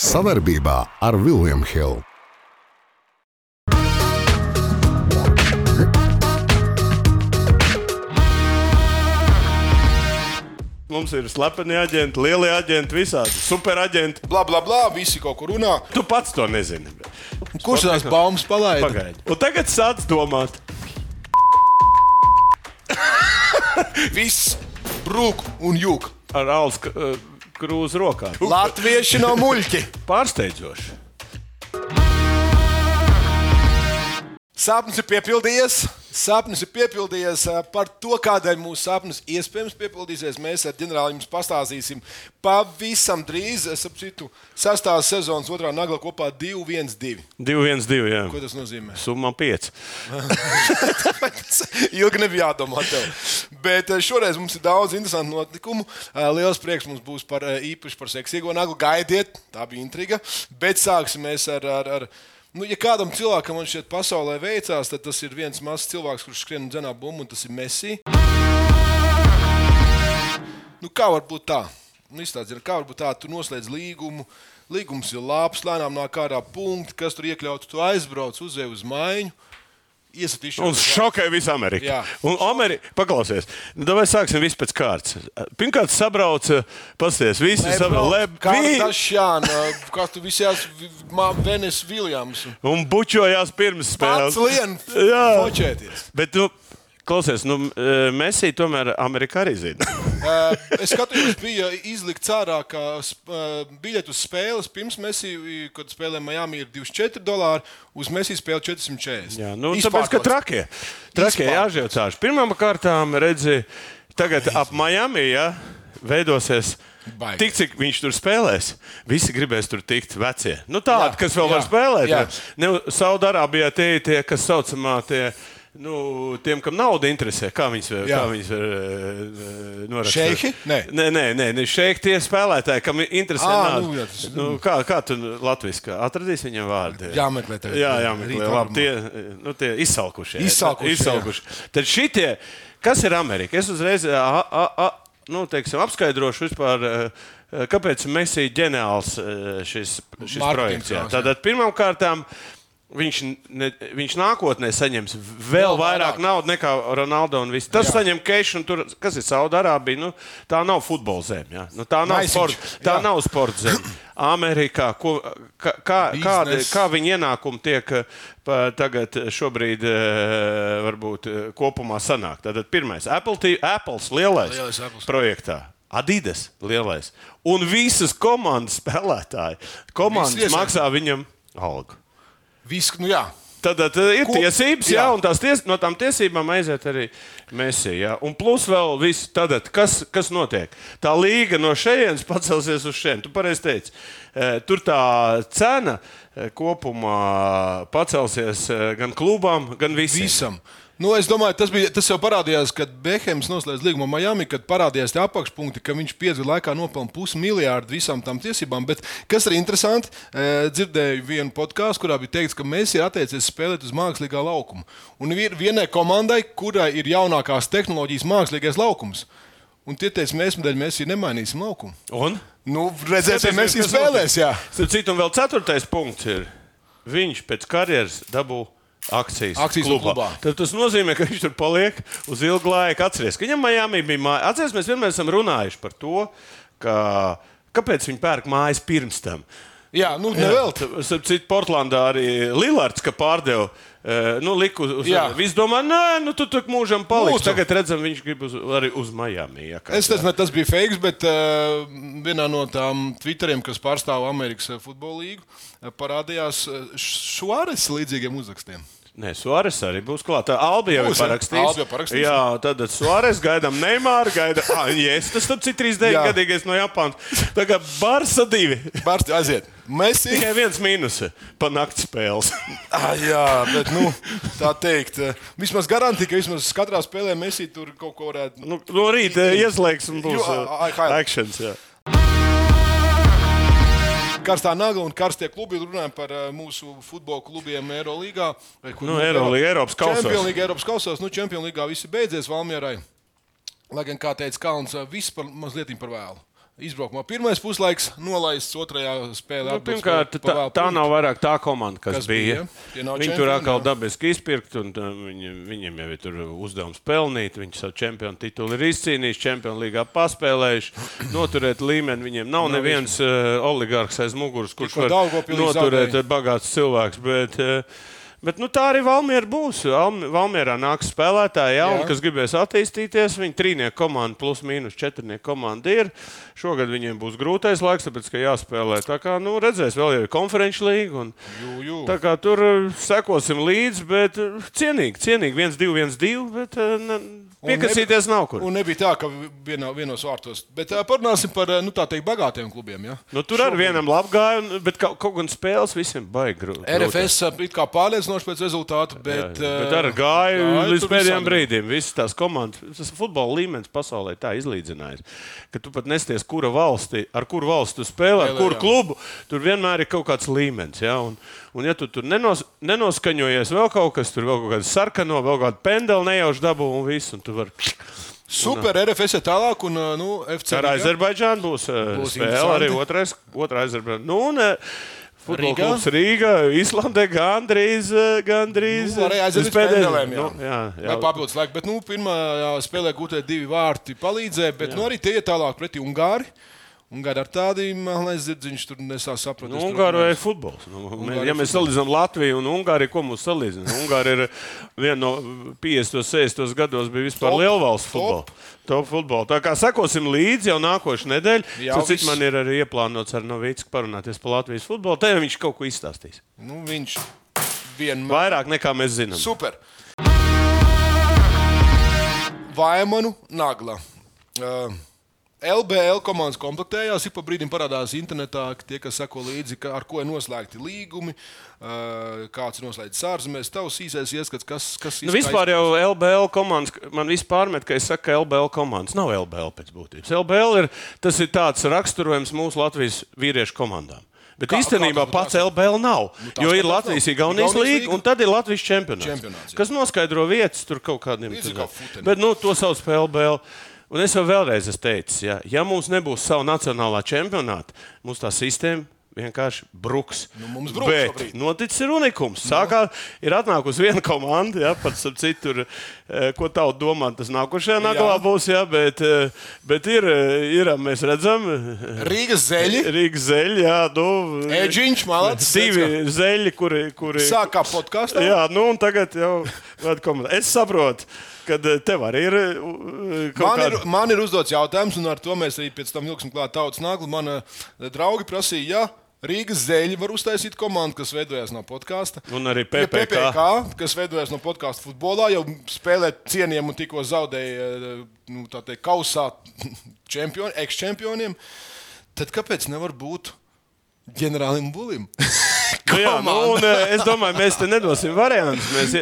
Savarbībā ar Vilniņu Hildu. Mums ir slepeni aģenti, lielie aģenti, visādi superaģenti. Bla, bla, bla, visi kaut kur runā. Tu pats to nezini. Kurš tās baumas palaida? Pagaidi. Un tagad sāc domāt, Viss brūk un jūk. ar alus k- krūzu rokā. Latvieši nav muļķi. Pārsteidzoši. Sapnis ir piepildījies. Sapnis ir piepildījies par to, kādēļ mūsu sapnis iespējams piepildīsies. Mēs ar ģenerāli jums pastāstīsim pavisam drīz. Es saprotu, sastāvs sezonas otrā nagla kopā 2-1-2. 2-1-2. Jā. Ko tas nozīmē? Summa 5. Ilgi nebija jādomā tev. Bet šoreiz mums ir daudz interesantu notikumu. Liels prieks mums būs par īpaši par seksīgo naglu. Gaidiet, tā bija intriga. Bet sāksim ar. ar, ar Nu, ja kādam cilvēkam šeit pasaulē veicās, tad tas ir viens mazs cilvēks, kurš skrien un dzenā bumbu, un tas ir Messi. Nu, kā var būt tā? Nu, izstādziet, kā var būt tā, tu noslēdz līgumu, līgums ir labs, lēnām nāk ārā punkti, kas tur iekļauts, tu aizbrauc, uzej uz maiņu. Iesatīšu Un šokē visu Ameriku. Jā. Un Amerika, paklausies, vai sāksim visu pēc kārtas. Pirmkārt, sabrauca, pasties, visi sabrauca. Kardashiāna, kā tu visi esi Venes Viljams. Un bučojās pirms Pats spēles. lien Jā. fočēties. Bet, nu, klausies, nu, Messi tomēr Amerikā arī zina. Uh, es skatījos, bija izlikts ārā, ka uh, biļetes uz spēles pirms Messi, kad spēlē Miami, ir 24 dolāri, uz Messi spēle 440. Jā, nu, tāpēc, ka trakie, trakie Izpārdots. jāžēlcāš. Pirmām kārtām redzi, tagad ap Miami ja, veidosies. Baigi. Tik cik viņš tur spēlēs, visi gribēs tur tikt vecie. Nu, tādi, Jā, kas vēl jā, var spēlēt. Saudārābijā tie ir tie, kas saucamā tie. Nu, tiem, kam nauda interesē, kā viņas, Jā. kā viņas var uh, norakstīt? Šeihi? Nē. nē, nē, nē, nē šeiki tie spēlētāji, kam interesē nauda. nu, jā, tas- nu, kā, kā tu latviešu atradīsi viņam vārdu? Jāmeklē tev. Jā, jāmeklē. Labi, tie, nu, tie izsalkušie. Izsalkušie, izsalkušie. Tad šitie, kas ir Amerika? Es uzreiz a, a, a, nu, teiksim, apskaidrošu vispār. eh, Kāpēc Messi ir ģeniāls eh, šis, šis Marketing projekts? Jā. Tātad pirmkārt, viņš, ne, viņš nākotnē saņems vēl vairāk vairāk. naudas nekā Ronaldo. Tas Jā. saņem cash, un tur, kas ir Saudārābija, nu, tā nav futbola zeme. Nu, tā nav sporta, tā jā. nav sporta zeme. Amerikā, ko, kā, kā, kāda, kā viņa ienākumi tiek eh, pa, tagad, šobrīd, eh, varbūt eh, kopumā sanāk. Tātad pirmais Apple, TV, Apples lielais, Lielais Apples. projektā. Adidas lielais. Un visas komandas spēlētāji. Komandas maksā viņam algu. Viss, nu jā. Tad uh, ir Ko- tiesības, jā, jā. un ties, no tām tiesībām aiziet arī Mēsī. Jā. Un plus vēl viss, tad, kas, kas notiek? Tā līga no šejienes pacelsies uz šejienes. Tu pareizi teici, Eh, tur tā cena eh, kopumā pacelsies eh, gan klubam, gan visiem. Visam. Nu, es domāju, tas, bija, tas jau parādījās, kad Behems noslēdz līgumu Miami, kad parādījās tie apakšpunkti, ka viņš gadu laikā nopelna pusmiljārdu visām tām tiesībām. Bet kas ir interesanti, eh, dzirdēju vienu podkāstu, kurā bija teikts, ka Messi ir atteicies spēlēt uz mākslīgā laukuma. Un ir vienai komandai, kurai ir jaunākās tehnoloģijas mākslīgais laukums. Un tie teica, mēs mēs nemainīsim laukumu. Un? Nu, redzēsim, mēs kas spēlēs, jā. Starp citu, un vēl ceturtais punkts ir, viņš pēc karjeras dabū. Akcijas, Akcijas klubā. klubā. Tad tas nozīmē, ka viņš tur paliek uz ilgu laiku. Atcerieties, ka viņam Miami bija māja. Atcerieties, mēs vienmēr esam runājuši par to, ka, kāpēc viņi pērk mājas pirms tam. Jā, nu, nevelti. Starp citu, Portlandā arī Lillards, ka pārdeva. eh, Nu, liku uz. Visi domā, nē, nu, tu tur mūžam paliksi. Lūdzu. Tagad redzam, viņš grib uz, arī uz Miami. Kā Es nezinu, vai tas bija fakes, bet uh, vienā no tām Twitteriem, kas pārstāv Amerikas eh, futbola līgu, parādījās šādas līdzīgiem uzrakstiem. Nē, Suāres arī būs klāts. Albi jau ir Būs, ja? parakstījis. Albi jau parakstījis. Jā, tad Suāres gaidām Neimāru, gaidām Yes, tas tad ir 39 Jā. gadīgais no Japānas. Tagad Barsa divi. Bārsti aiziet. Mēs. Tikai viens mīnus pa naktas spēles. Ah, jā, bet nu, tā teikt, eh, vismaz garantija, ka vismaz katrā spēlē mēs tur kaut ko varētu. nu, no rīta ieslēgs un būs Jo, uh, highlight. akcents. jā. Karstā nagla un karstie klubi runājam par eh, mūsu futbola klubiem Eirolandā. Nu, Eirolīga, Eiropas kausos. Čempionīgā Eiropas kausos. Nu, Čempionīgā viss ir beidzies Valmierai. Lai gan, kā teica Kalns, eh, viss par mazliet par vēlu. Izbraukumā pirmais puslaiks, nolaists otrajā spēlē. Nu, pirmkārt, tā, tā nav vairāk tā komanda, kas, Kas bija. bija. Nav Viņi tur atkal dabiski izpirkt, un uh, viņi, viņiem jau ir uzdevums pelnīt. Viņi savu čempionu titulu ir izcīnījuši, čempionu līgā paspēlējuši. Noturēt līmeni viņiem nav neviens uh, oligārks aiz muguras, kurš var noturēt bagāts cilvēks. Bet, uh, Bet nu, tā arī Valmiera būs. Valm- Valmierā nāks spēlētāji, jauni, kas gribēs attīstīties. Viņa trīnieku komanda plus mīnus četrnieku komanda ir. Šogad viņiem būs grūtais laiks, tāpēc ka jāspēlē. Tā kā nu, redzēs, vēl ir konferenču līga. un- Jū, jū. Tā kā tur uh, sekosim līdzi, bet uh, cienīgi, cienīgi. 1, 2, 1, 2. Bet ne, piekasīties nav kur. Un nebija tā, ka vienā, vienos vārtos. Bet uh, parunāsim par nu, teikt, bagātiem klubiem. Ja? Nu, tur ar vienam labi gāja, bet kaut, kaut gan spēles visiem baigi grūti. RFS it kā pārliecinoši pēc rezultātu, bet, Bet, bet uh, ar gāju gāja līdz tur pēdējiem brīdiem. Visas tās komandas, tas futbola līmenis pasaulē tā izlīdzinājis, ka tu pat nesties, kura valsti, ar kuru valsti tu spēlē, ar kuru jā. klubu. Tur vienmēr ir kaut kāds līmenis. Ja? Un, un ja tu tur nenos, nenoskaņojies vēl kaut kas, tur vēl kaut kāda sarkano, vēl kāda pendela nejauši dabū un viss. Un tu vari super RFS ir tālāk, un nu, FC Ar. Azerbaidžānu būs, būs spēle arī otrais, otrā Azerbaidžāna. Nu, un, Futbola Rīgā? klubs Rīgā, Islandē gandrīz, gandrīz Nu, līdz pēdējais- pendelēm, jā. Nu, jā, jā. Papildus laika, bet nu, pirmā jā, spēlē gūtie divi vārti palīdzēja, bet nu, arī tie ir tālāk pretī Ungāri. Ungāri ar tādiem melnēs zirdziņš tur nesā saprast. Nu, Ungārijā ir futbols. Nu, Ungāri ja mēs salīdzinām Latviju un Ungāriju, ko mums salīdzinām? Ungārija ir viena no 50, 60 gados bija vispār Top, lielvalsts top. futbola. Top futbola. Tā kā sekosim līdzi jau nākošais nedēļa. Cik viss. man ir arī ieplānots ar Novīcu parunāties par Latvijas futbolu. Te viņš kaut ko izstāstīs. Nu, viņš vienmēr. Vairāk nekā mēs zinām. Super. Vaimanu Nagla. Uh, LBL komandas komplektējās, ik pa brīdim parādās internetā ka tie, kas seko līdzi, ka ar ko ir noslēgti līgumi, uh, kāds ir noslēgts ārzemēs. Tavs īsais ieskats, kas, kas Nu, vispār jau LBL komandas, man vispār met, ka es saku, ka LBL komandas nav LBL pēc būtības. LBL ir, tas ir tāds raksturojums mūsu Latvijas vīriešu komandām. Bet Kā- īstenībā kā pats LBL nav. Nu, jo ir Latvijas nav. Igaunijas līga. un tad ir Latvijas čempionāts. Čempionāts, jā. kas noskaidro vietas tur kaut kādiem tur- kā. Bet nu, to sauc par LBL. Un es jau vēlreiz esmu teicis, ja, ja mums nebūs sava nacionālā čempionāta, mums tā sistēma vienkārši bruks. Nu, mums bruks Bet šobrīd. noticis ir unikums. Sākā ir atnākusi viena komanda, ja, pats ap citu, eh, ko tauta domā, tas nākošajā naglā būs. Ja, bet, eh, bet ir, eh, ir, mēs redzam, Rīgas zeļi, Rīgas zeļi, jā, nu, Eģiņš, Malats. divi zeļi, kuri. kuri Sākā podkāstā. Jā, nu un tagad jau komanda. Es saprotu, ka tev arī ir uh, kaut Man ir, kāda. man ir uzdots jautājums, un ar to mēs arī pēc tam vilksim klāt tautas naglu. Mana draugi prasīja, ja Rīgas zeļi var uztaisīt komandu, kas veidojas no podkāsta. Un arī Ja PPC. PPC, kas veidojas no podkāstu futbolā, jau spēlē cienījumu un tikko zaudēja nu, teikt, kausā čempioni, eks-čempioniem. Tad kāpēc nevar būt ģenerālim bulim? Nu, jā, nu, un, eh, es domāju, mēs te nedosim variantus. Mēs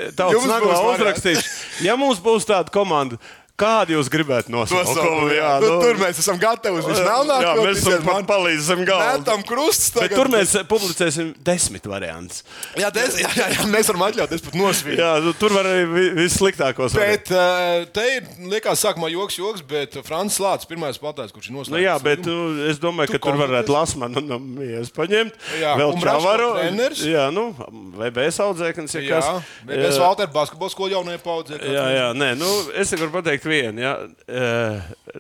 varianti. uzrakstīsim. Ja mums būs tāda komanda, kādu jūs gribētu nosaukt? Nosaukumu, jā, nu, tur mēs esam gatavi uz vismelnāko. Jā, mēs esam pat palīdzam galvu. Metam krustus. Bet tur mēs eh, publicēsim desmit variantus. Jā, des, jā, jā, jā, mēs varam atļauties pat nosvīt. Jā, nu, tur var arī vi- vissliktākos. Bet uh, te ir, liekas, sākumā joks, joks, bet Frančs Lācis, pirmais spēlētājs, kurš ir noslēdzis. Nu, jā, bet nu, es domāju, Tu ka tur kompetents? varētu Lasmanu no Mijas paņemt. Jā, vēl un Čavaru. treneris? Jā, nu, vai bez audzēknes, ja Jā, kas. bet bez Valtera basketbola skola jaunajai paudzei. Jā, jā, nē, nu, es tikai varu pateikt vienu. Ja,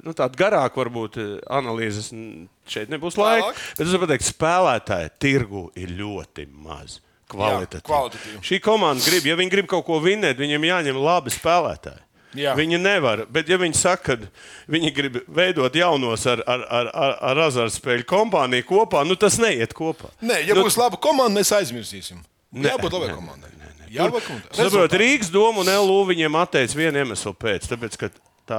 nu, Tāda garāka varbūt eh, analīzes šeit nebūs laika. Bet es varu pateikt, spēlētāji tirgu ir ļoti maz. Kvalitatīvi. kvalitatīvi. Šī komanda grib, ja viņi grib kaut ko vinēt, viņiem jāņem labi spēlētāji. Jā. Viņi nevar, bet ja viņi saka, ka viņi grib veidot jaunos ar, ar, ar, ar, ar azartspēļu kompāniju kopā, nu tas neiet kopā. Nē, ja nu, būs laba komanda, mēs aizmirsīsim. Nē, Jā, būtu labai komandai. Saprotiet, Rīgas doma un LU viņiem atteica vienu iemeslu pēc, tāpēc, tā,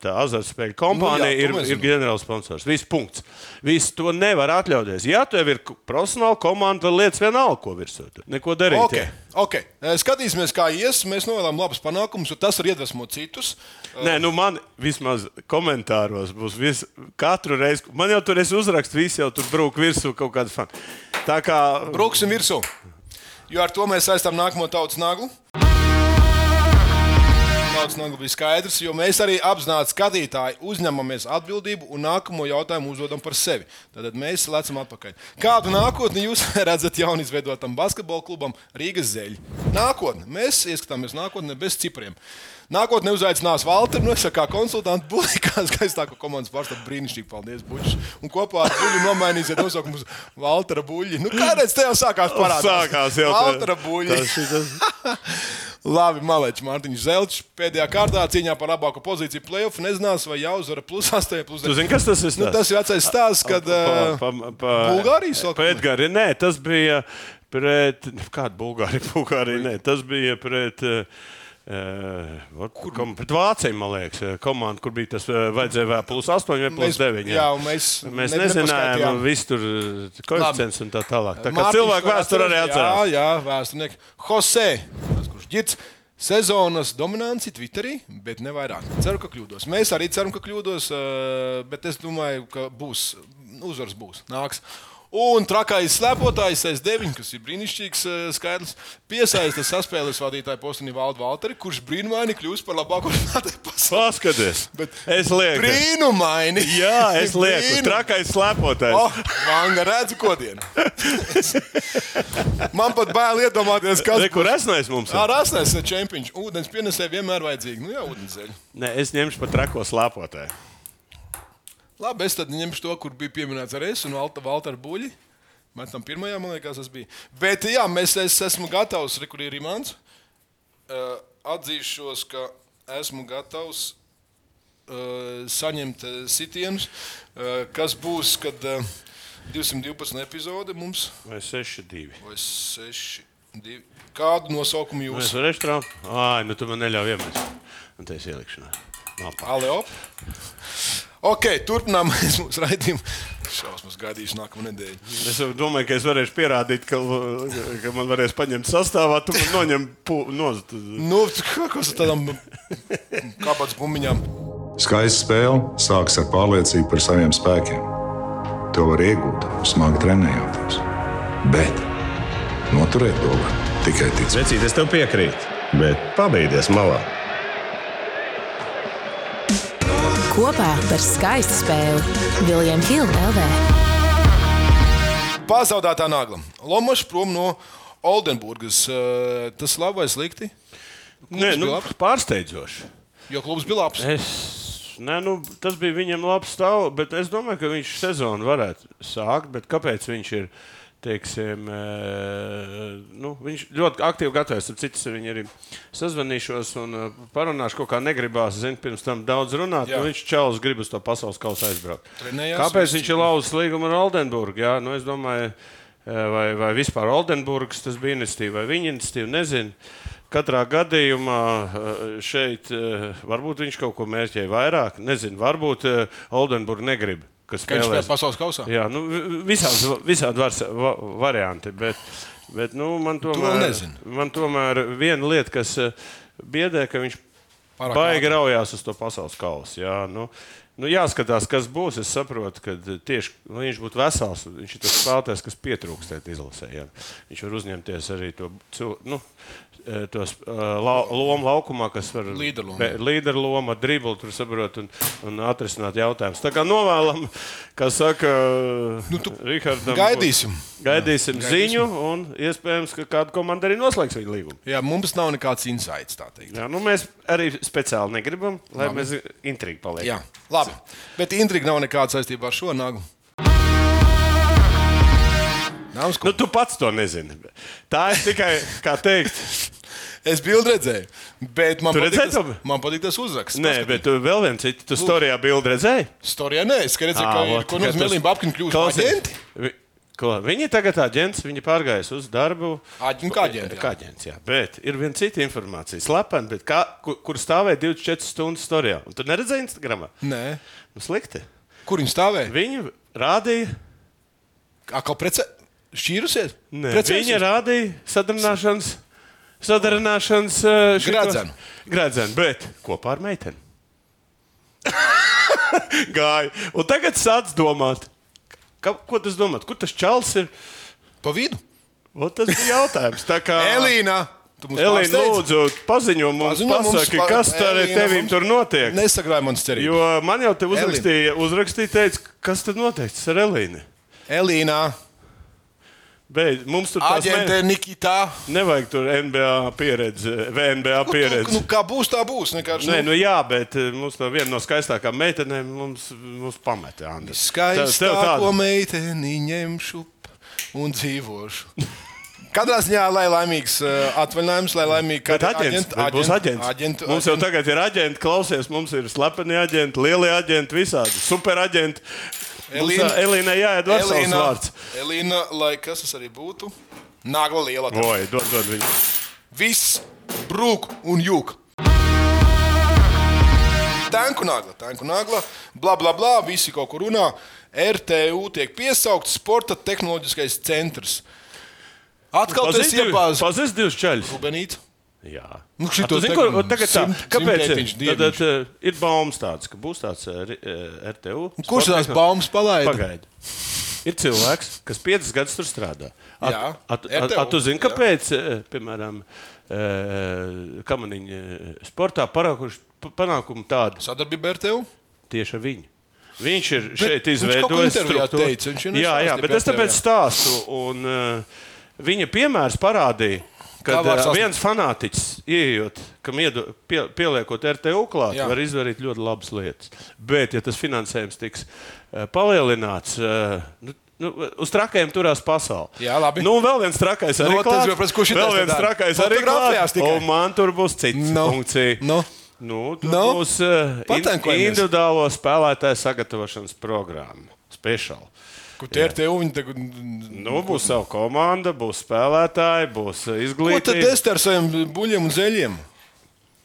tā azartspēļu kompānija Nu jā, ir, ir ģenerāls sponsors. Viss punkts. Viss to nevar atļauties. Ja tev ir profesionāla komanda, tad lietas vienalga, ko virsū. Neko darīt. Okay, okay. Eh, Skatīsimies, kā ies. Mēs novēlam labus panākumus, jo tas var iedvesmot citus. Nē, nu man vismaz komentāros būs vis, katru reizi. Man jau tur es uzrakstu, visi jau tur brūk virsū kaut kādu fanu. Tā kā Brūksim virsū. Jo ar to mēs saistām nākamo tautas naglu. Nagla bija skaidrs, jo mēs arī apzināti skatītāji uzņemamies atbildību un nākamo jautājumu uzdodam par sevi. Tad mēs lecam atpakaļ. Kādu nākotni jūs redzat jaunizveidotam basketbola klubam Rīgas zeļi? Nākotne. Mēs ieskatāmies nākotnē bez cipriem. Nākotnē uzaicinās Valteru, no kā konsultantu buļbuļsaktas, kā skaistāko komandas pārstāvju. Brīnišķīgi, paldies, Buļbuļs. Un kopā ar Buļbuļsu nomainīsiet nosaukumu uz Valtera Buļbuļs. Nu, kādreiz te jau sākās parādīt? Sākās jau Valtera Buļbuļs. Labi, Malečs, Mārtiņš Zelčs pēdējā kārtā cīņā par labāko pozīciju playoff. Nezinās, vai jāuzvar plus 8, plus 9. Tu zini, kas tas ir? Nu, tas ir vecais stāsts, kad pa, Bulgārijas vēl kaut pret Gari. Nē, tas bija pret. Kāda Bulgārija? Bulgārija, nē, tas bija pret. Uh, kur kom, pret Vāciju, man liekas, komanda, kur bija tas uh, vajadzēja vēl plus 8 vai plus mēs, 9. jā, mēs, Mēs ne- nezinājām, viss tur koeficients un tā tālāk. Tā kā cilvēku vēsture arī atcerās. Jā, jā vēsturnieki. Jose, kurš ģirds. Sezonas dominanci Twitterī, bet ne vairāk. Ceru, ka kļūdos. Mēs arī ceram, ka kļūdos, eh, bet es domāju, ka būs uzvaras, būs nāks. Un trakais slēpotājs S9, kas ir brīnišķīgs eh, skaidrs, piesaista saspēles vadītāju postenī Valdu Valteri, kurš brīnumaini kļūst par labāko spēlētāju pasaulē. Paskaties, es lieku. Brīnumaini! Jā, es lieku. Brīnum- Trakais slēpotājs. Oh, Vanga redz, ko dienu. Man pat bail iedomāties, kas Re, kur esnais mums? ir? Ar asnēs čempions. Ūdens pienesēji vienmēr vajadzīgi. Nu jā, ūdenszeļi. Nē, es ņemšu pat trako slēpotāju. Labi, es tad ņemšu to, kur bija pieminēts ar es un Valta Buļļi. Man tam pirmajā, man liekas, tas bija. Bet jā, mēs, es esmu gatavs, re, kur ir imants. Uh, atzīšos, ka esmu gatavs uh, saņemt uh, sitienus, uh, kas būs, kad uh, 212 epizode mums Vai 6-2? vai 6. Divi. Kādu nosaukumu Es jūs varēšu traukt. Ai, nu tu man neļauj iemest. Un tas ir ielikšanā. Malpā. Ok, turpinām mūsu raidījumu. Šausmas gaidīšu nākamā nedēļa. Es domāju, ka es varēšu pierādīt, ka, ka man varēs paņemt sastāvā. Tu man noņem pu, noz, Nu, kā- kas ar tādām kāpēc bumbiņām? Skaista spēle sākas ar pārliecību par saviem spēkiem. To var iegūt, smagi trenējoties. Bet noturēt to var tikai ticēt. Vecīt, es tev piekrītu, bet pabeigties malā. Kopā par skaistu spēli Viljams Hilde LV. Pazaudētā nagla. Lomačs prom no Oldenburgas. Tas labi vai slikti? Nē, nu, pārsteidzoši. Jo klubs bija labs. Es, nē, nu, tas bija viņam labs stāvoklis, bet es domāju, ka viņš sezonu varētu sākt. bet Kāpēc viņš ir? Teiksim, e, nu, viņš ļoti aktīvi gatavojas. Ar citu viņu arī sazvanīšos un e, parunāšu. Kaut kā negribās, zinu, pirms tam daudz runāt. Nu, viņš čels grib uz to pasaules kausa aizbraukt. Trenējās, Kāpēc viņš ir lauzis līgumu ar Oldenburgu? Jā, nu, es domāju, e, vai, vai vispār Oldenburgas tas bija iniciatīva vai viņa iniciatīva, nezinu. Katrā gadījumā šeit varbūt viņš kaut ko mērķēja vairāk. Nezinu, varbūt Oldenburga negrib. Kas spēlēs. spēlē pasaules kausā. Jā, nu, vi- visādi, visādi var, va, varianti. Bet, bet nu, man, tomēr, man tomēr viena lieta, kas eh, biedē, ka viņš Pārāk baigi ātri. raujās uz to pasaules kausu. Jā, nu, nu, jāskatās, kas būs. Es saprotu, ka tieši lai viņš būtu vesels. Viņš ir tas spēlētājs, kas pietrūkst tajā izlasē. Jā. Viņš var uzņemties arī to. cil- Nu, eh, Tos uh, la, lomu laukumā, kas var Līderlomu. be- līderloma, dribli, tur saprot un, un atrisināt jautājumus. Tā kā novēlam, kā saka nu, tu Rihardam, gaidīsim. Gaidīsim Jā, ziņu, un iespējams, ka kāda komanda arī noslēgs viņu līgumu. Jā, mums nav nekāds insights. Jā, nu mēs arī speciāli negribam, lai Labi. mēs intrigu paliekam. Jā, labi. Bet intriga nav nekāda saistībā ar šo nagu. Nav Nu, tu pats to nezini. Tā ir tikai, kā teikt, Es bildi redzēju, bet man patīk, redzēji tas, man patīk tas uzraksts. nē, bet tu vēl viens cits, tu storijā bildi redzēji? Storijā nē, es redzēju, ka ir ko no Melīna Babkina kļūst par aģenti. Vi- Ko? Viņi tagad aģents, viņi pārgājis uz darbu. Aģenti kā aģenti, jā. Kā aģents, jā. Bet ir viena cita informācija, slepena, bet kā, kur, kur stāvēja 24 stundas storijā. Un tu neredzēji Instagramā? Nē, Nu, slikti. kur viņi stāvēja? Viņi rādīja, Kā prece? Šķīrusies? ne, Precējusies? viņi rādīja sadarināšanas, sadarināšanas uh, šitos- Gredzenu. Gredzenu, bet kopā ar meiteni. Gāja. Un tagad sāc domāt, ka, ko tas domā? Kur tas čels ir? Pa vidu. Ot, tas bija jautājums. Tā kā Elīna, mums Elīna, lūdzu, paziņo mums, Paziņo mums, pasaki, pa- kas tur Elīna tevim mums- tur notiek. Nesagrāj manas cerības. Jo man jau te uzrakstīja, uzrakstīja teica, kas tad notiek ar Elīnu. Elīna, Beidz, mums tur aģente ne, Nikita. nevajag tur NBA pieredzi, VNBA pieredzi. Nu, kā būs, tā būs. Vienkārši, Nē, nu jā, bet eh, mums no viena no skaistākajām meitenēm mums, mums pameta. Skaistāko meiteni ņemšu un dzīvošu. Katrā ziņā, lai laimīgs uh, atvaļinājums, lai laimīgi Bet aģents, būs aģents. aģentu, mums jau tagad ir aģenti, klausies, mums ir slepeni aģenti, lielie aģenti, visādi superaģenti. Elīna- Elīna, Elīna jāiet varsavas Elīna, vārds. Elīna, lai kas tas arī būtu, nagla liela. Oi, dod, dod viņu. Viss brūk un jūk. Tanku nagla, tanku nagla, bla, bla, bla, visi kaut kur runā. RTU tiek piesaukts Sporta tehnoloģiskais centrs. Atkal tas ir iepazūdis. Pazis divas čaļas. Rubenīt. Jā. Nu, A, šito tu zini, ko, tagad tā, simt- kāpēc ir? Tad, tad, uh, ir baumas tāds, ka būs tāds uh, RTU. Kurš sporta tās baumas palaida? Pagaidi. Ir cilvēks, kas piecus gadus tur strādā. At, Jā, at, at, at, tu zini, jā. kāpēc, eh, piemēram, eh, kamaniņi eh, sportā parākuši pa- panākumu tādu Sadarbība ar tevi? tieši ar viņu. Viņš ir Bet šeit izveidojis struktūru. Jā, jā, bet es tāpēc stāstu. Un, uh, viņa piemērs parādīja, ka Kā var uh, sasniegt? viens fanātiķis, ieejot, kam iedo, pie, pieliekot RTU klāt, Jā. var izdarīt ļoti labas lietas. Bet, ja tas finansējums tiks uh, palielināts, uh, nu, nu, uz trakiem turās pasaule. Jā, labi. Nu, vēl viens trakais arī Nu, tas klāt. jau pēc ko šitais Vēl viens dara? trakais arī Fotografijās klāt. tikai. Un man tur būs cits Nu, funkcija. nu. Nu, tur Nu, būs uh, in, individuālo spēlētāju sagatavošanas programma. Speciāli. Kur tie ir tevi? Viņi tagad. Nu, būs sava komanda, būs spēlētāji, būs uh, Ko tad izglītība. es ar saviem buļļiem un zeļiem?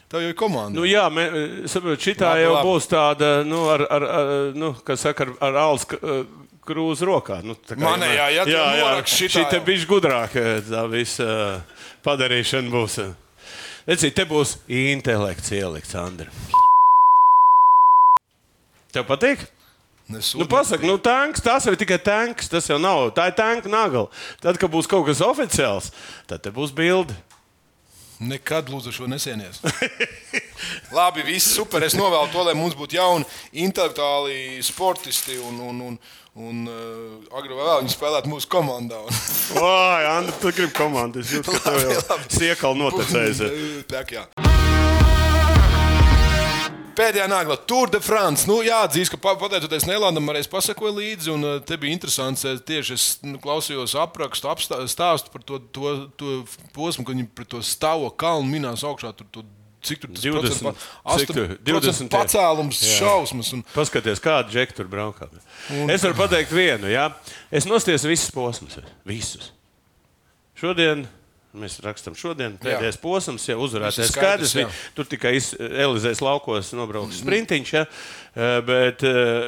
Tā jau ir komanda. Nu, jā, mē, saprot, šitā Labi, jau labi. būs tāda, nu, ar, ar, ar, nu, kas saka, ar, ar alus k- uh, krūzu rokā. Nu, tā Manējā, ja noraksti šitā šī te jau. bišķi gudrāk, eh, tā visa uh, padarīšana būs. Redziet, te būs intelekts ielikts, Andri. Tev patīk? Nu, pasaka, nu, tanks, tas ir tikai tanks. Tas jau nav. Tā ir tanka nagla. Tad, kad būs kaut kas oficiāls, tad te būs bilde. Nekad lūdzu šo nesienies. Labi, viss super. Es novēlu to, lai mums būtu jauni, intelektuāli sportisti un, un, un, un uh, vai vēl viņi spēlētu mūsu komandā. Vai, Andri, tu gribi komandu? Es jūtu, ka tev jau siekal notecējis. Pēdējā nagla Tour de France. Nu, jāatzīst, ka pa- pateicoties Nēlandam, arī es pasakoju līdzi. Un, uh, te bija interesants. eh, Tieši es nu, klausījos aprakstu, apstā- stāstu par to, to, to posmu, kad viņi pret to stāvo kalnu minās augšā. Tur, tur, Cik tur tas 20, procents pa- cik tur? 8% 20 pacēlums, Jā. šausmas. Un, Paskaties, kāda džekta tur braukā. Es varu pateikt vienu, jā. Es nostiesu visus posmus. Visus. Šodien. Mēs rakstām, šodien pēdējais posms, jau ir skaidrs, skaidrs. jā. Tur tikai iz- Elizējas laukos nobrauks sprintiņš, ja? Bet,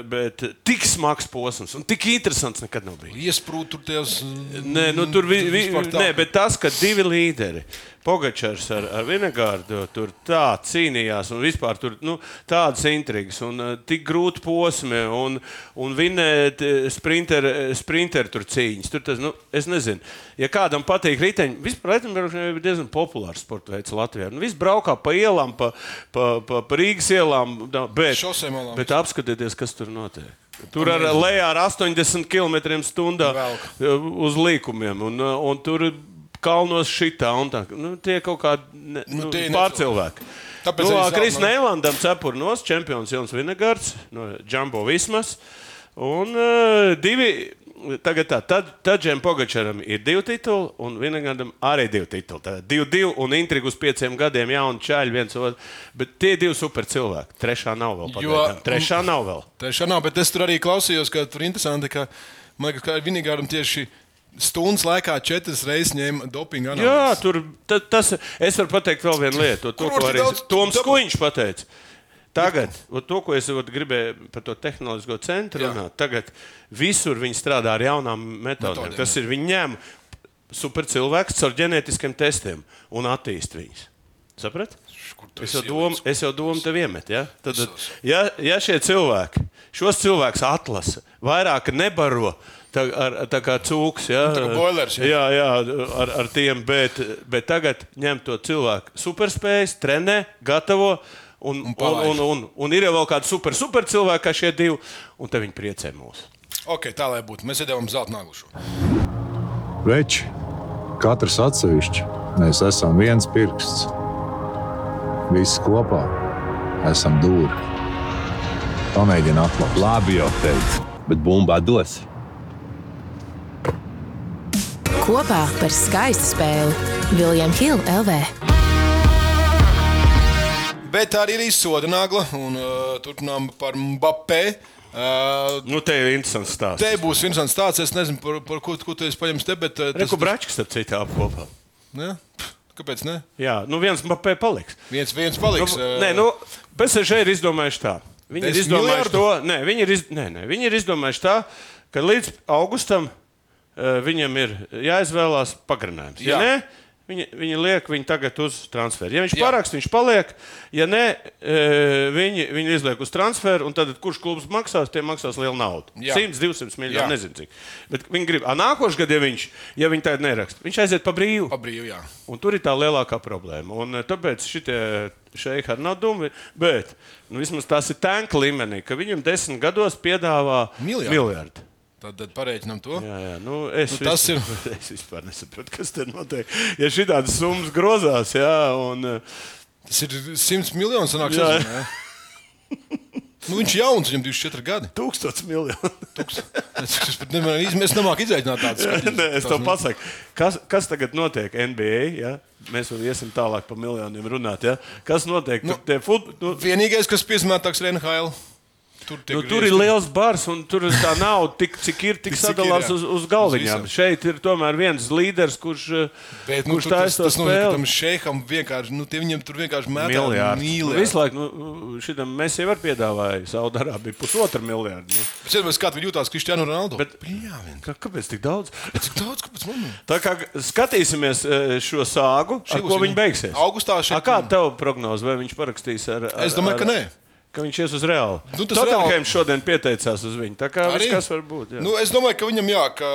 bet tik smags posms un tik interesants nekad nav bijis. Iesprūst tur tajos. Nē, nu, tur vi, vi, nē, bet tas, ka divi līderi, Pogačars ar, ar Vinegārdu, tur tā cīnījās, un vispār tur nu, tādas intrigas, un uh, tik grūti posmi, un, un vinēt eh, sprinter, sprinter tur cīņas. Tur tas, nu, es nezinu, ja kādam patīk riteņi, vispār riteņbraukšana ir diezgan populārs sporta veids Latvijā. Nu, viss braukā pa ielām, pa, pa, pa, pa Rīgas ielām, bet, Šosēm ielām. bet apskatieties, kas tur notiek. Tur ar lejā ar 80 km/h Velk. uz līkumiem, un, un tur kalnos šitā un tā. Nu, tie kaut kādi ne, Nu, nu, pārcilvēki. Tāpēc Nu, Kris nu. Neilandam cepurnos čempions Jons Vinegards no Džambo Vismas. Un uh, divi. Tagad tā, tad, tad Džem Pogačaram ir divi tituli, un Vinegardam arī divi tituli. Tā divi, divi un intriga uz pieciem gadiem, jauni čaļi, viens otru. Bet tie divi super cilvēki. Trešā nav vēl. Jo-. Trešā nav vēl. Tiešām nav, bet es tur arī klausījos, ka tur interesanti, ka man liekas, ka Vinigāram tieši stundas laikā četras reizes ņēma dopingu Jā, analīzi. tur ta, tas es varu pateikt vēl vienu lietu. To, Kur ko arī daudz- Toms Kuņš pateica. Tagad, to, ko es ot gribēju par to tehnoloģisko centru Jā. runāt, tagad visur viņi strādā ar jaunām metodēm. Metodēm, Tas ir viņi ņem supercilvēks caur ģenētiskiem testiem un attīst viņus. Saprati? Es jau domu, es jau domu tev iemetu. Ja? Tad, ja, ja šie cilvēki, šos cilvēkus atlasa, vairāk nebaro. Tā, ar, tā kā cūks, ja, Tā kā boilers, ja. jā, jā, ar, ar tiem, bet, bet tagad ņem to cilvēku superspējas, trenē, gatavo. Un, un, un, un, un, un ir jau kādi super, super cilvēki, kā šie divi, un te viņi priecē mūs. Ok, tā lai būtu. Mēs iedevām zelta naglušu. Veči, katrs atsevišķi, mēs esam viens pirksts. Visi kopā esam dūri. Pamēģini atklāt. Labi jau teicu, bet bumbā dos. Kopā par skaistu spēli Viljams Hilde LV. Bet tā arī ir izsoda nagla. Un uh, turpinām par Mbappé. Uh, Nu, te ir interesants stāsts. te būs viens tāds, es nezinu, par, par ko, ko tu esi paņēmis te, bet. Uh, Reku Bračs ar citu apkopā. ne? Pff, Kāpēc ne? Jā, nu viens mapē paliks. Viens, viens paliks. Nu, uh, nē, nu, PSG ir izdomājuši tā. Viņi ir izdomājuši miljardu? to, nē, viņi ir, iz, nē, nē, viņi ir izdomājuši tā, ka līdz augustam viņam ir jāizvēlās pagarinājums. Ja Jā. nē, viņi, viņi liek viņu tagad uz transferu. Ja viņš Jā. paraksta, viņš paliek. Ja nē, uh, viņi, viņi izliek uz transferu, un tad kurš klubs maksās, tie maksās lielu naudu. Jā. 100, 200 Jā. miljonu, nezinu cik. Bet viņi grib, ah, nākošais gads, ja viņš, ja viņi tādu neraksta, viņš aiziet pa brīvu. Pa brīvu, jā. Un tur ir tā lielākā problēma. Un, eh, tāpēc šitie šeiki arī nav dumi. Bet nu, vismaz tās ir tanka līmenī, ka viņam desmit gados piedāvā Miljardu. miljardu. Tad, tad pareiķinām to. Jā, jā, nu, es, Nu, tas vispār, es vispār nesaprotu, kas tur notiek. Ja šī tāda summa grozās, jā, un eh, Tas ir 100 miljoni. Sanāk, Jā. sezonā, jā. nu, viņš ir jauns, viņam 24 gadi. tūkstots miljonu. Es, es iz- mēs nemākam izaicināt tādu Nē, es to pasaku. Kas, kas tagad notiek NBA? Ja? Mēs vēl iesim tālāk par miljoniem runāt. Ja? Kas notiek? Nu, fut, nu, Vienīgais, kas piesmētāks ir NHL. Tur, Nu, tur ir liels bars, un tur ir tā nauda, tik, cik ir, tik sadalās ir, uz, uz galviņām. Uz. Šeit ir tomēr viens līderis, kurš, eh, Bet, nu, kurš tas, taisa to tas ka spēli. tam šeikam vienkārši, nu, tie viņam tur vienkārši metā Miljārds. Nu, mīlēt. Visu laiku nu, šitam mēs jau piedāvājām Saudārābiju pusotru miljardu. Nu. Es nezinu, kā viņi jutās Kristiānu Ronaldu. Bet- Jā. Kā, kāpēc tik daudz? Cik daudz, kāpēc man? Tā kā skatīsimies eh, šo sāgu, Šī ar būs ko viņi beigsies. Augustā šeit- A, Kāda tev prognoze, vai viņš parakstīs ar? ar Es domāju, ar, ka nē. Ka viņš ies uz Reāli. Nu, tas Tottenhams šodien pieteicās uz viņu. Tā kā Arī? kas var būt. jā. Nu, es domāju, ka viņam jā, ka,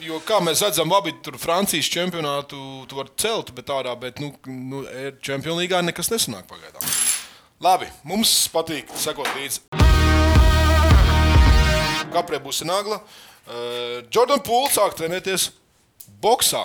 jo kā mēs redzam, labi, tur Francijas čempionātu tu vari celt, bet tādā, bet, nu, nu Čempionu līgā nekas nesanāk pagaidām. Labi, mums patīk sekot līdzi. Kaprē būs nagla. Uh, Jordan Pools sāk trenēties boxā.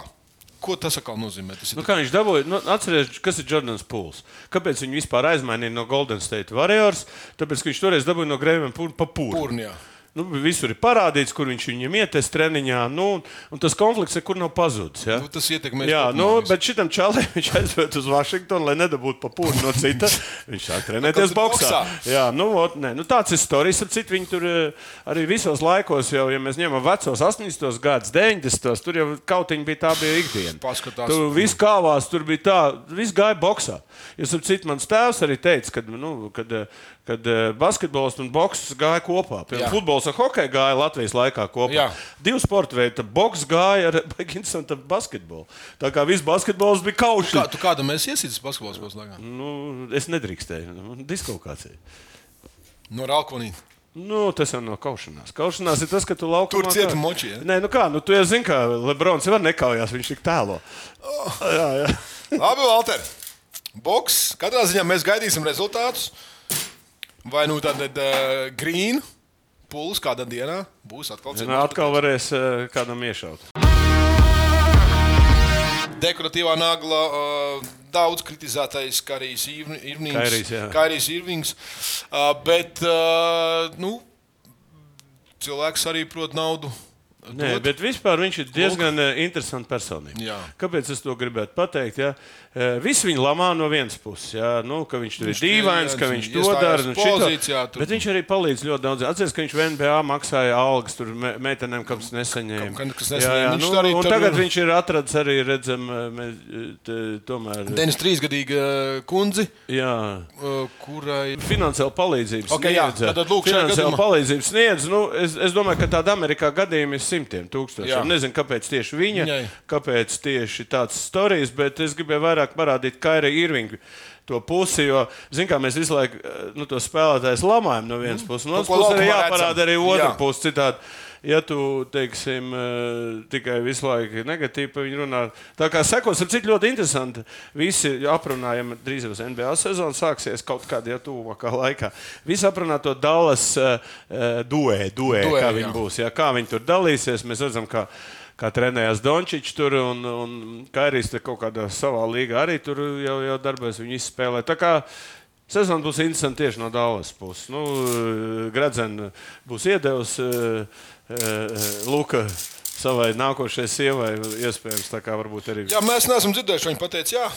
Ko tas atkal nozīmē? Tas Nu, kā viņš dabūja? Nu, Atcerieties, kas ir Jordans Pūls. Kāpēc viņu vispār aizmainīja no Golden State Warriors? Tāpēc, ka viņš toreiz dabūja no Grēviem pa. Pūrni, jā. Nu, visur ir parādīts, kur viņš viņam ietes treniņā. Nu, un tas konflikts nekur nav pazudis. Ja? Nu, tas ietekmē Jā, kopumā nu, bet šitam čalim viņš aizved uz Vašingtonu, lai nedabūtu pa pūru no cita. Viņš sāk trenēties Kāds ir boxā. boksā? Jā, nu, ot, nu, tāds ir stāsts. Ar citu viņi tur eh, arī visos laikos, jau, ja mēs ņemam vecos 80. gadus, 90. tur jau kautiņi bija tā bija ikdiena. Paskatās. Tur viss kāvās, tur bija tā, viss gāja boxā. Jūs ap citu mans tēvs arī teica, ka, nu, kad, eh, kad eh, basketbols un boks gāja kopā. Jā. Futbols un hokeja gāja Latvijas laikā kopā. Jā. Divi sporta veidi, boks gāja ar interesantu basketbolu. Tā kā viss basketbols bija kaušs. Kā, tu kādam esi iesītis basketbols spēles laikā? Nu, es nedrīkstēju. Nu, Diskvalkācija. No Ralkonī. Nu, tas jau nav kaušanās. Kaušanās ir tas, ka tu laukumā. Tur cieta moči, ja? Nē, nu kā, nu, tu jau zini, ka Lebrons jau nekaujās, viņš tik tēlo. Oh. Jā, jā. Labi, Valter. Boks. Katrā ziņā mēs gaidīsim rezultātus. Vai nu tad uh, grīna pūlis kādā dienā būs atkal Nu, atkal varēs eh, kādam iešaut. Dekoratīvā nagla, uh, daudz kritizētais Karijs Irvings. Kairijs Irvings. Uh, bet uh, nu, cilvēks arī prot naudu. Nē, bet vispār viņš ir diezgan eh, interesants personība. Jā. Kāpēc es to gribētu pateikt? Ja? Eh, Visi viņu lamā no vienas puses. Ja? Nu, ka viņš tur Viņš ir dīvains, ka jā, viņš to dara. šito. pozīcijā, tur- Bet viņš arī palīdz ļoti daudz. Atcerieties, ka viņš v NBA maksāja algas tur me- meitenēm, kas nesaņēma. Kam- kas Jā, nesaņēma. jā, Viņš nu, un tur- tagad viņš ir atradis arī, redzam, eh, mēs, eh, t- tomēr. Denis trīsgadīga kundzi, Jā. kurai Finansiāli palīdzību Ok, jā, sniedz. tātad lūk, šajā Finansiāli gadījumā- palīdzību sniedz. Nu, es, es domāju, ka tāda Amerikā gadījuma ir simtiem tūkstošiem. Jā. Nezinu, kāpēc tieši viņa, Viņai. kāpēc tieši tāds stāstījis, bet es gribēju vairāk parādīt Kaira Irvingu. To pusi, jo, zinām, kā mēs visu laiku eh, nu, to spēlētājs lamājam no vienas puses. No otras Nu, ko puses, arī jāparāda arī otra Jā. puse. Citādi, ja tu, teiksim, eh, tikai visu laiku negatīvi par viņu runā, tā kā sekos, ir cik ļoti interesanti. Visi aprunājam, drīz būs NBA sezona, sāksies kaut kādā tuvākā laikā. Visi aprunā to Dallas uh, duē, duē, Duē, kā jā. viņi būs, jā, kā viņi tur dalīsies. Mēs redzam, kā, kā trenējās Dončičs tur un, un Kairijs kaut kādā savā līgā arī tur jau, jau darbojas, viņi izspēlē. Sezona būs interesanta tieši no Dāvidas puses. Nu, Gradzena būs iedevusi uh, uh, Luka savai nākošajai sievai, iespējams, tā kā varbūt arī. Jā, mēs neesam dzirdējuši, viņa pateica, jā,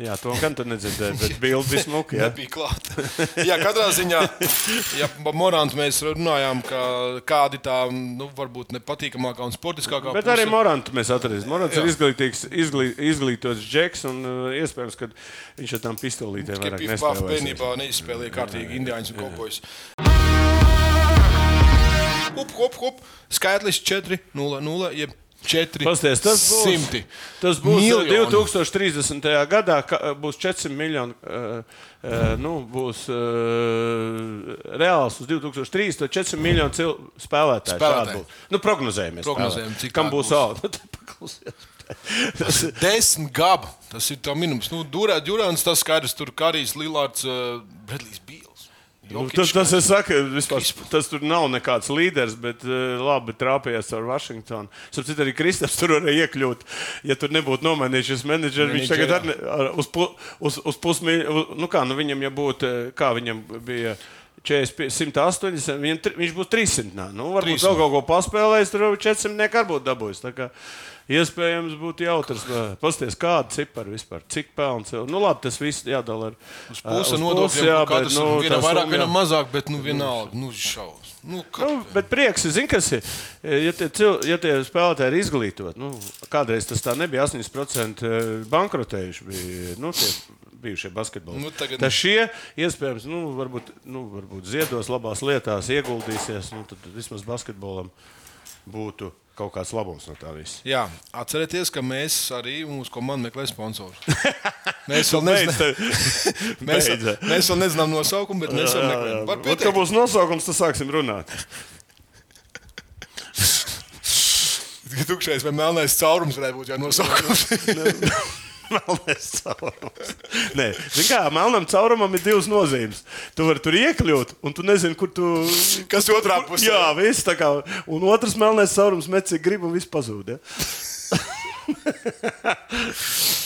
Jā, to gan tu nedzirdēji, bet bildi bija smuka. jā. nebija klāta. jā, katrā ziņā, ja Morantu mēs runājām, ka kādi tā, nu, varbūt nepatīkamākā un sportiskākā Bet arī Morantu mēs atradīsim. Morants ir izglītīgs, izglī, izglītots džeks, un uh, iespējams, ka viņš ar tām pistolītēm vairāk nespēlēs. bērnībā neizspēlēja kārtīgi indiāņus un kopojus. Hop, hop, hop. Skaitlis 4, 0, 0, jeb 4. Pasties, tas būs, simti. tas būs Miljoni. 2030. gadā, ka, uh, būs 400 miljoni. Uh, uh, nu, būs uh, reāls uz 2030. 400 miljonu cil, spēlētāju. Spēlētāju. Nu, prognozējamies. Prognozējam, cik tādi būs alga? Nu. Tas ir- Desmit gaba. Tas ir tā minimums. Nu, Durā, Durāns tas skaidrs, tur Karijs, Lillards, uh, Bredlijs Bīls. Nu, tas, tas, es saku, vispār, tas tur nav nekāds līderis, bet uh, labi trāpījās ar Vašingtonu. Sapratu, arī Kristaps tur varēja iekļūt. Ja tur nebūtu nomainījušies menedžeri, viņš tagad ar, ar, uz, pu, uz, uz pusmīļu, nu kā, nu viņam jau būtu, eh, kā viņam bija. 40, 180, viņam, tri- viņš būs 300. nā. Nu, varbūt 300. vēl kaut ko paspēlējis, tur 400 nekā būtu dabūjis. Kā Iespējams, būtu jautrs. Pastāstiet, kāda cipara vispār, cik pelns. jau- Nu, labi, tas viss jādala ar pusi pusi, jā, jā, bet, nu, nu, vienam vairāk, vienam mazāk, bet nu, vienalga. Nu, šaus. Nu, kā, Nu, bet prieks, zini, kas ir. Ja tie, cil, ja tie spēlētāji ir izglītoti, nu, kādreiz tas tā nebija 80% bankrotējuši. Bija, nu, tie bijušie basketbolisti. Nu, tagad- Tas šie iespējams, nu, varbūt, nu, varbūt ziedos labās lietās, ieguldīsies. Nu, tad vismaz basketbolam būtu kaut kāds labums no tā visa. Jā, atcerieties, ka mēs arī mūsu komanda meklē sponsoru. Mēs vēl nezinām, mēs, mēs vēl nezinām nosaukumu, bet mēs jau meklējam. Var Vat, ka pieteikt. būs nosaukums, tad sāksim runāt. Tukšais vai melnais caurums varētu būt jau nosaukums. Melnais caurums. Nē, kā, melnam caurumam ir divas nozīmes. Tu vari tur iekļūt, un tu nezini, kur tu. Kas otrā pusē? Jā, viss tā kā. Un otrs melnais caurums met, cik grib, un viss pazūd. Ja?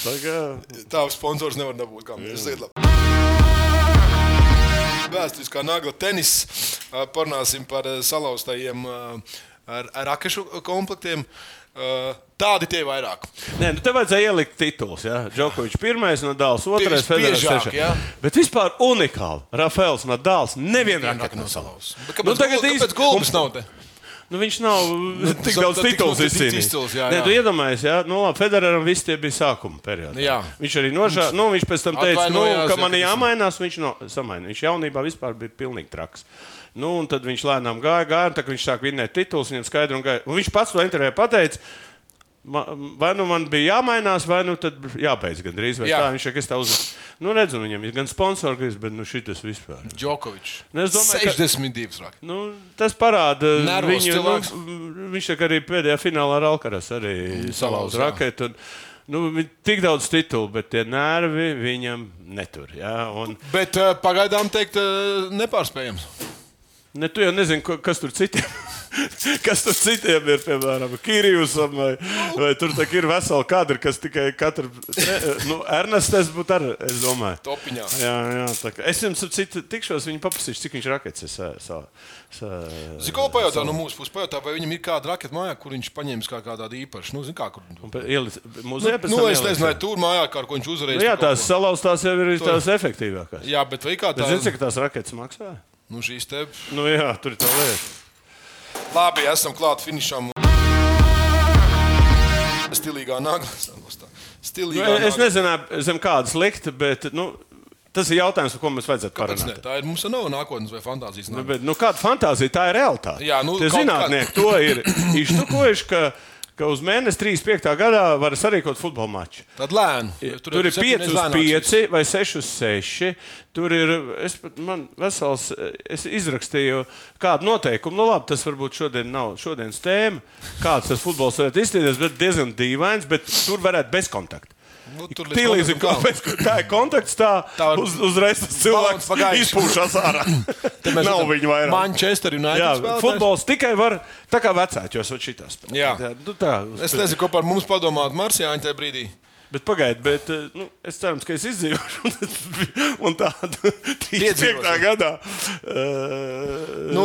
tā kā. Tā sponsors nevar dabūt. Kā mēs zinām. Vēsturiskā nagla tenis. Parunāsim par salauztajiem rakešu komplektiem. Ā, Tādi tie vairāk. Nē, nu te vajadzēja ielikt titulus. Ja? Džokovičs pirmais, Nadals otrais, Federers trešais. jā. Bet vispār unikāli. Rafaels Nadals no nosalauz. Bet Kāpēc, nu, tagad īsti- gulbis nav te? Nu, viņš nav tik daudz tas tik ļoti izcīnījis. tituls, jā, Nē, tu iedomājies, jā, nu, labi, Federeram viss tie bija sākuma periodā. Jā. Viņš arī nožēloja, nu, viņš pēc tam teica, nu, ka man jāmainās, viņš no, samainīja. Viņš jaunībā vispār bija pilnīgi traks. Nu, un tad viņš lēnām gāja, gāja, un tā, viņš sāk vinnēt titulus, viņam skaidri un gāja. Un viņš pats to intervijā pateica. Vai nu man bija jāmainās, vai nu tad jābeidz gandrīz. Jā. Tā viņš saka, es tā uzmanīju. Nu, redzu, viņam ir gan sponsors, bet nu, šis vispār. Džokovičs. Nu, es domāju, ka- 62 raketi. Nu, tas parāda Nervos viņu. cilvēks. Nu, viņš arī pēdējā finālā ar Alkaras arī salauza raketu. Un, nu, tik daudz titulu, bet tie nervi viņam netur. Jā, un, Bet uh, pagaidām teikt, uh, nepārspējams. ne, tu jau nezini, kas tur citiem. Kas tur citiem ir, piemēram, Kirijusam, vai, vai tur ir vesela kadra, kas tikai katru. Nu, Ernests, būtu arī, es domāju. Topiņā. Jā, jā, tā kā es jums citu tikšos, viņu paprasīšu, cik viņš raketas ir sa, sa, sa, Zinu, ko pajautā no mūsu puses. Pajautā, vai viņam ir kāda raketa mājā, kur viņš paņēmis kā kādu īpašu. Nu, zinu, kā, kur... Ielis- Muzejā Nu, tam es nezinu, vai tur mājā, kā viņš uzvarēs. Nu, jā, tur tās salauztās jau ir To- tās efektīvākās. Jā, bet vai kā Bet tā? zini, cik tās raketas maksā? Nu, šīs te. Nu, jā, tur ir tā lieta. Labi, esam klāt finišam. Stilīgā nagla. Nu, Stilīgā es nagla. nezinu, zem kādas likt, bet nu, Tas ir jautājums, par ko mums vajadzētu parunāt. Tā ir mums nav nākotnes vai fantāzijas. Nu, bet, nu, kāda fantāzija tā ir realitāte? Jā, nu, Tie zinātnieki to ir iztukojuši, ka, uz mēnesi 35. gadā var sarīkot futbola maču. Tad lēni. Tur, tur ir 5 uz 5 vai 6 uz 6. Tur ir es, man vesels, es izrakstīju kādu noteikumu. Nu, labi, tas varbūt šodien nav šodienas tēma, kāds tas futbols varētu izskatīties, bet diezgan dīvains, bet tur varētu bez kontakta. Nu, tur līdz Tīlīdz, kontaktam pēc, tā ir kontakts, tā, Tā var- uz, uzreiz tas cilvēks izpūšas ārā. Nav viņa vairāk. Manchester United. Jā, spēlētājs. futbols tikai var tā kā vecāķos, vai šitās. Jā. nu, tā, Es nezinu, ko par mums padomāt Marsijāņu tajā brīdī. Bet pagaidiet, bet eh, nu, es ceru, ka es izdzīvošu. Un tādu 35. Piedzīvosim. gadā. Uh, Nu,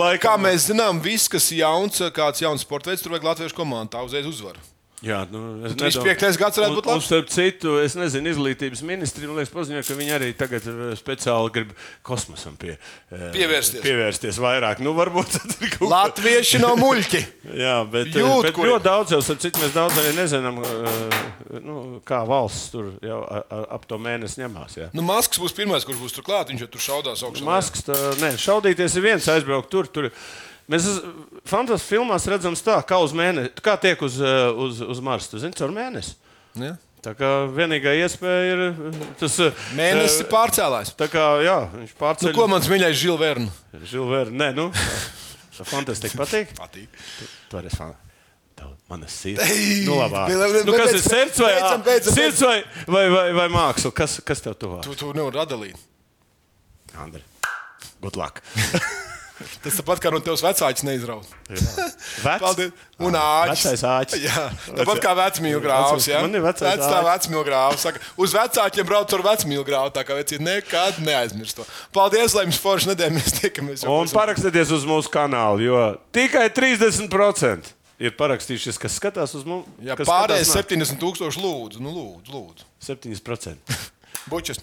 laikam. kā mēs zinām, viss, kas jauns, kāds jauns sports veids, tur vajag latviešu komandu. Tā uzreiz uzvar. Jā, nu, es 35. gads varētu būt Un, un labs. starp citu, es nezinu, izglītības ministri man liekas, paziņoja, ka viņi arī tagad eh, speciāli grib kosmosam pie, eh, Pievērsties. pievērsties vairāk. Nu, varbūt tas ir kaut kas Latvieši nav muļķi. Jā, bet, Jūt, bet kur- ļoti daudz jau citu mēs daudz arī nezinām, eh, nu, kā valsts tur jau ap to mēnesi ņemās. Jā. Nu, Masks būs pirmais, kurš būs tur klāt. Viņš jau tur šaudās augšā. Masks, tā, nē, šaudīties ir viens, aizbraukt tur. tur. Mēs fantāstiskās filmās redzam, tā, kā uz mēnesi, kā tiek uz, eh, uz, uz Marsa. Tu zini, caur mēnesi. Ja? Tā kā vienīgā iespēja ir eh, tas eh, Mēnesis eh, pārcēlājs. Tā kā jā, viņš Nu, pārceļ ko mans mīļais Žils Verns? Žilvēru. Nē, nu, fantastiski patīk. Patīk. Tu vari fan. Tev Mana sirds. Nu, nu, kas ir sirds vai, beidzam, sirds vai, vai, vai, vai māksla? Kas, kas tev tuvāk? Tu, tu nevari atdalīt. Andri. Good luck. Tas tāpat kā no tevis vecāks neizraut. Paldies. Un āķis. Vecais āķis. Jā, tāpat kā vecmīļu grāvs. Ja? Man ir vecais Vec vecmīļu grāvs. Saka, uz vecākiem brauc ar vecmīļu grāvu. Tā kā vecīt nekad neaizmirst to. Paldies, lai jums forši nedēļ mēs tiekamies. Un pēc- parakstieties uz mūsu kanālu, jo tikai 30% ir parakstījušies, kas skatās uz mums. Jā, pārējais skatās 70 tūkstoši lūdzu. Nu, lūdzu, lūdzu. nāk. 7%. Bučas.